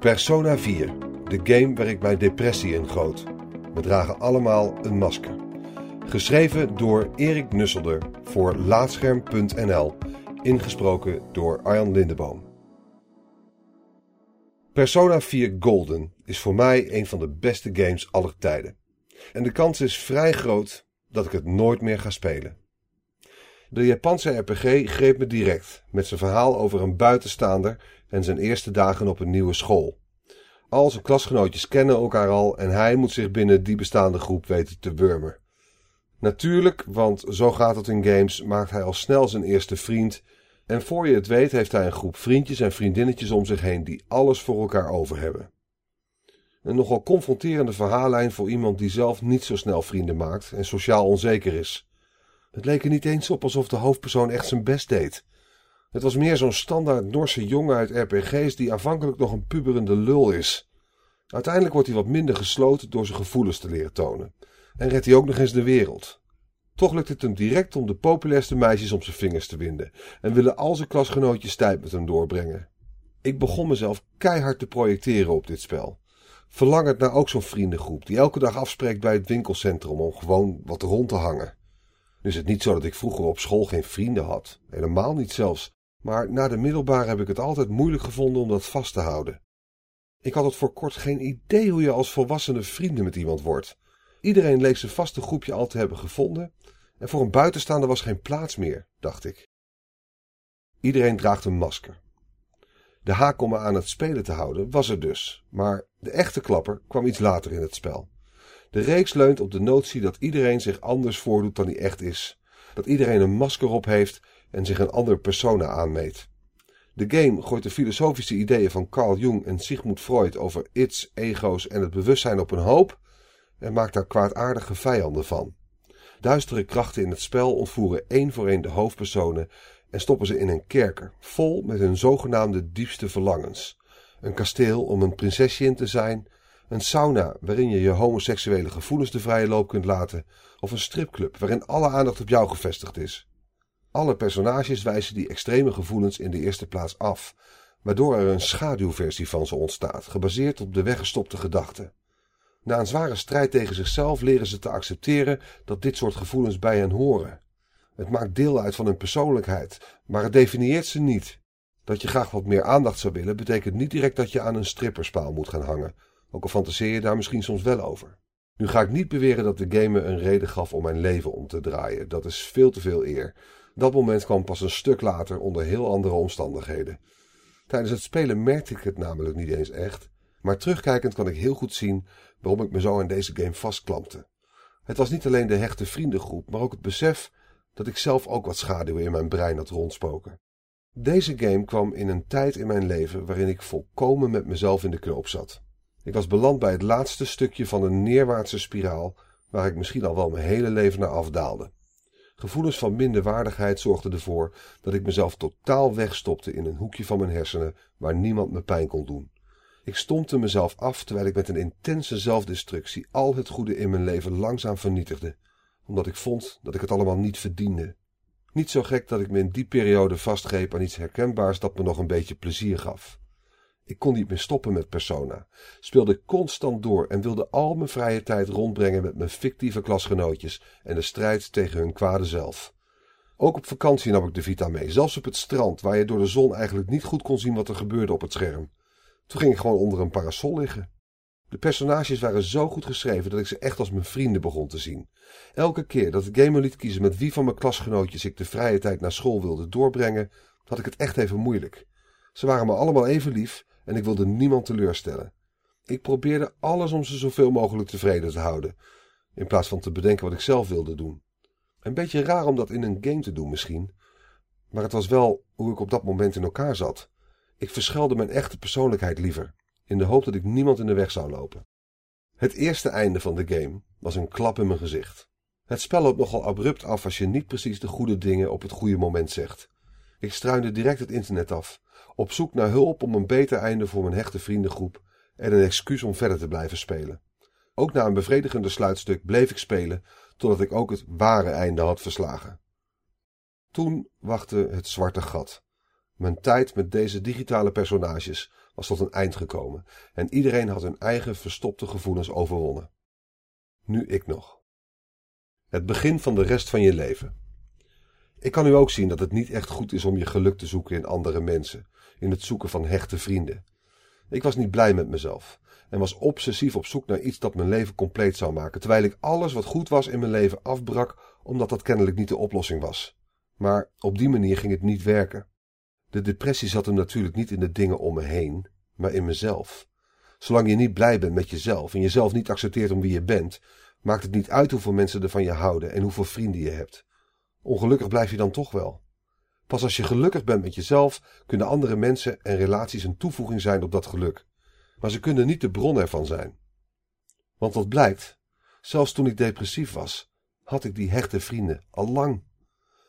Persona 4, de game waar ik mijn depressie in goot. We dragen allemaal een masker. Geschreven door Erik Nusselder voor Laatscherm.nl. Ingesproken door Arjan Lindeboom. Persona 4 Golden is voor mij een van de beste games aller tijden. En de kans is vrij groot dat ik het nooit meer ga spelen. De Japanse RPG greep me direct met zijn verhaal over een buitenstaander en zijn eerste dagen op een nieuwe school. Al zijn klasgenootjes kennen elkaar al en hij moet zich binnen die bestaande groep weten te wurmen. Natuurlijk, want zo gaat het in games, maakt hij al snel zijn eerste vriend en voor je het weet heeft hij een groep vriendjes en vriendinnetjes om zich heen die alles voor elkaar over hebben. Een nogal confronterende verhaallijn voor iemand die zelf niet zo snel vrienden maakt en sociaal onzeker is. Het leek er niet eens op alsof de hoofdpersoon echt zijn best deed. Het was meer zo'n standaard Norse jongen uit RPG's die aanvankelijk nog een puberende lul is. Uiteindelijk wordt hij wat minder gesloten door zijn gevoelens te leren tonen. En redt hij ook nog eens de wereld. Toch lukt het hem direct om de populairste meisjes om zijn vingers te winden en willen al zijn klasgenootjes tijd met hem doorbrengen. Ik begon mezelf keihard te projecteren op dit spel. Verlangend naar ook zo'n vriendengroep die elke dag afspreekt bij het winkelcentrum om gewoon wat rond te hangen. Nu is het niet zo dat ik vroeger op school geen vrienden had. Helemaal niet zelfs. Maar na de middelbare heb ik het altijd moeilijk gevonden om dat vast te houden. Ik had het voor kort geen idee hoe je als volwassene vrienden met iemand wordt. Iedereen leek zijn vaste groepje al te hebben gevonden en voor een buitenstaander was geen plaats meer, dacht ik. Iedereen draagt een masker. De haak om me aan het spelen te houden was er dus, maar de echte klapper kwam iets later in het spel. De reeks leunt op de notie dat iedereen zich anders voordoet dan hij echt is, dat iedereen een masker op heeft en zich een andere persona aanmeet. De game gooit de filosofische ideeën van Carl Jung en Sigmund Freud over its, ego's en het bewustzijn op een hoop en maakt daar kwaadaardige vijanden van. Duistere krachten in het spel ontvoeren één voor één de hoofdpersonen en stoppen ze in een kerker, vol met hun zogenaamde diepste verlangens. Een kasteel om een prinsesje in te zijn, een sauna waarin je je homoseksuele gevoelens de vrije loop kunt laten, of een stripclub waarin alle aandacht op jou gevestigd is. Alle personages wijzen die extreme gevoelens in de eerste plaats af, waardoor er een schaduwversie van ze ontstaat, gebaseerd op de weggestopte gedachten. Na een zware strijd tegen zichzelf leren ze te accepteren dat dit soort gevoelens bij hen horen. Het maakt deel uit van hun persoonlijkheid, maar het definieert ze niet. Dat je graag wat meer aandacht zou willen, betekent niet direct dat je aan een stripperspaal moet gaan hangen, ook al fantaseer je daar misschien soms wel over. Nu ga ik niet beweren dat de game me een reden gaf om mijn leven om te draaien. Dat is veel te veel eer. Dat moment kwam pas een stuk later onder heel andere omstandigheden. Tijdens het spelen merkte ik het namelijk niet eens echt, maar terugkijkend kan ik heel goed zien waarom ik me zo aan deze game vastklampte. Het was niet alleen de hechte vriendengroep, maar ook het besef dat ik zelf ook wat schaduwen in mijn brein had rondspoken. Deze game kwam in een tijd in mijn leven waarin ik volkomen met mezelf in de knoop zat. Ik was beland bij het laatste stukje van een neerwaartse spiraal waar ik misschien al wel mijn hele leven naar afdaalde. Gevoelens van minderwaardigheid zorgden ervoor dat ik mezelf totaal wegstopte in een hoekje van mijn hersenen waar niemand me pijn kon doen. Ik stompte mezelf af terwijl ik met een intense zelfdestructie al het goede in mijn leven langzaam vernietigde, omdat ik vond dat ik het allemaal niet verdiende. Niet zo gek dat ik me in die periode vastgreep aan iets herkenbaars dat me nog een beetje plezier gaf. Ik kon niet meer stoppen met Persona, speelde constant door en wilde al mijn vrije tijd rondbrengen met mijn fictieve klasgenootjes en de strijd tegen hun kwade zelf. Ook op vakantie nam ik de Vita mee, zelfs op het strand, waar je door de zon eigenlijk niet goed kon zien wat er gebeurde op het scherm. Toen ging ik gewoon onder een parasol liggen. De personages waren zo goed geschreven dat ik ze echt als mijn vrienden begon te zien. Elke keer dat ik gamer liet kiezen met wie van mijn klasgenootjes ik de vrije tijd naar school wilde doorbrengen, had ik het echt even moeilijk. Ze waren me allemaal even lief en ik wilde niemand teleurstellen. Ik probeerde alles om ze zoveel mogelijk tevreden te houden, in plaats van te bedenken wat ik zelf wilde doen. Een beetje raar om dat in een game te doen misschien, maar het was wel hoe ik op dat moment in elkaar zat. Ik verschelde mijn echte persoonlijkheid liever, in de hoop dat ik niemand in de weg zou lopen. Het eerste einde van de game was een klap in mijn gezicht. Het spel loopt nogal abrupt af als je niet precies de goede dingen op het goede moment zegt. Ik struinde direct het internet af, op zoek naar hulp om een beter einde voor mijn hechte vriendengroep en een excuus om verder te blijven spelen. Ook na een bevredigende sluitstuk bleef ik spelen totdat ik ook het ware einde had verslagen. Toen wachtte het zwarte gat, Mijn tijd met deze digitale personages was tot een eind gekomen en iedereen had hun eigen verstopte gevoelens overwonnen. Nu ik nog. Het begin van de rest van je leven. Ik kan nu ook zien dat het niet echt goed is om je geluk te zoeken in andere mensen, in het zoeken van hechte vrienden. Ik was niet blij met mezelf en was obsessief op zoek naar iets dat mijn leven compleet zou maken, terwijl ik alles wat goed was in mijn leven afbrak omdat dat kennelijk niet de oplossing was. Maar op die manier ging het niet werken. De depressie zat hem natuurlijk niet in de dingen om me heen, maar in mezelf. Zolang je niet blij bent met jezelf en jezelf niet accepteert om wie je bent, maakt het niet uit hoeveel mensen er van je houden en hoeveel vrienden je hebt. Ongelukkig blijf je dan toch wel. Pas als je gelukkig bent met jezelf, kunnen andere mensen en relaties een toevoeging zijn op dat geluk. Maar ze kunnen niet de bron ervan zijn. Want wat blijkt, zelfs toen ik depressief was, had ik die hechte vrienden al lang.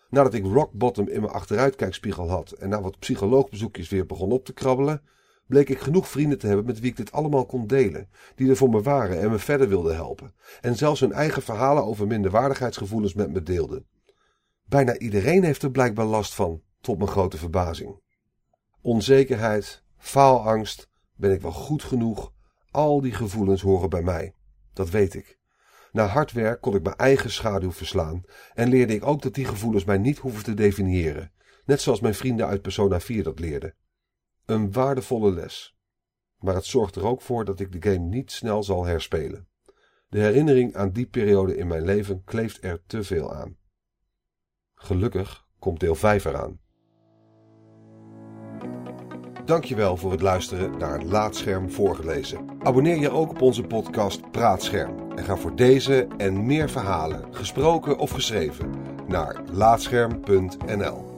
Nadat ik rock bottom in mijn achteruitkijkspiegel had en na wat psycholoogbezoekjes weer begon op te krabbelen, bleek ik genoeg vrienden te hebben met wie ik dit allemaal kon delen, die er voor me waren en me verder wilden helpen, en zelfs hun eigen verhalen over minderwaardigheidsgevoelens met me deelden. Bijna iedereen heeft er blijkbaar last van, tot mijn grote verbazing. Onzekerheid, faalangst, ben ik wel goed genoeg, al die gevoelens horen bij mij. Dat weet ik. Na hard werk kon ik mijn eigen schaduw verslaan en leerde ik ook dat die gevoelens mij niet hoeven te definiëren, net zoals mijn vrienden uit Persona 4 dat leerden. Een waardevolle les. Maar het zorgt er ook voor dat ik de game niet snel zal herspelen. De herinnering aan die periode in mijn leven kleeft er te veel aan. Gelukkig komt deel 5 eraan. Dankjewel voor het luisteren naar Laatscherm voorgelezen. Abonneer je ook op onze podcast Praatscherm en ga voor deze en meer verhalen, gesproken of geschreven, naar laatscherm.nl.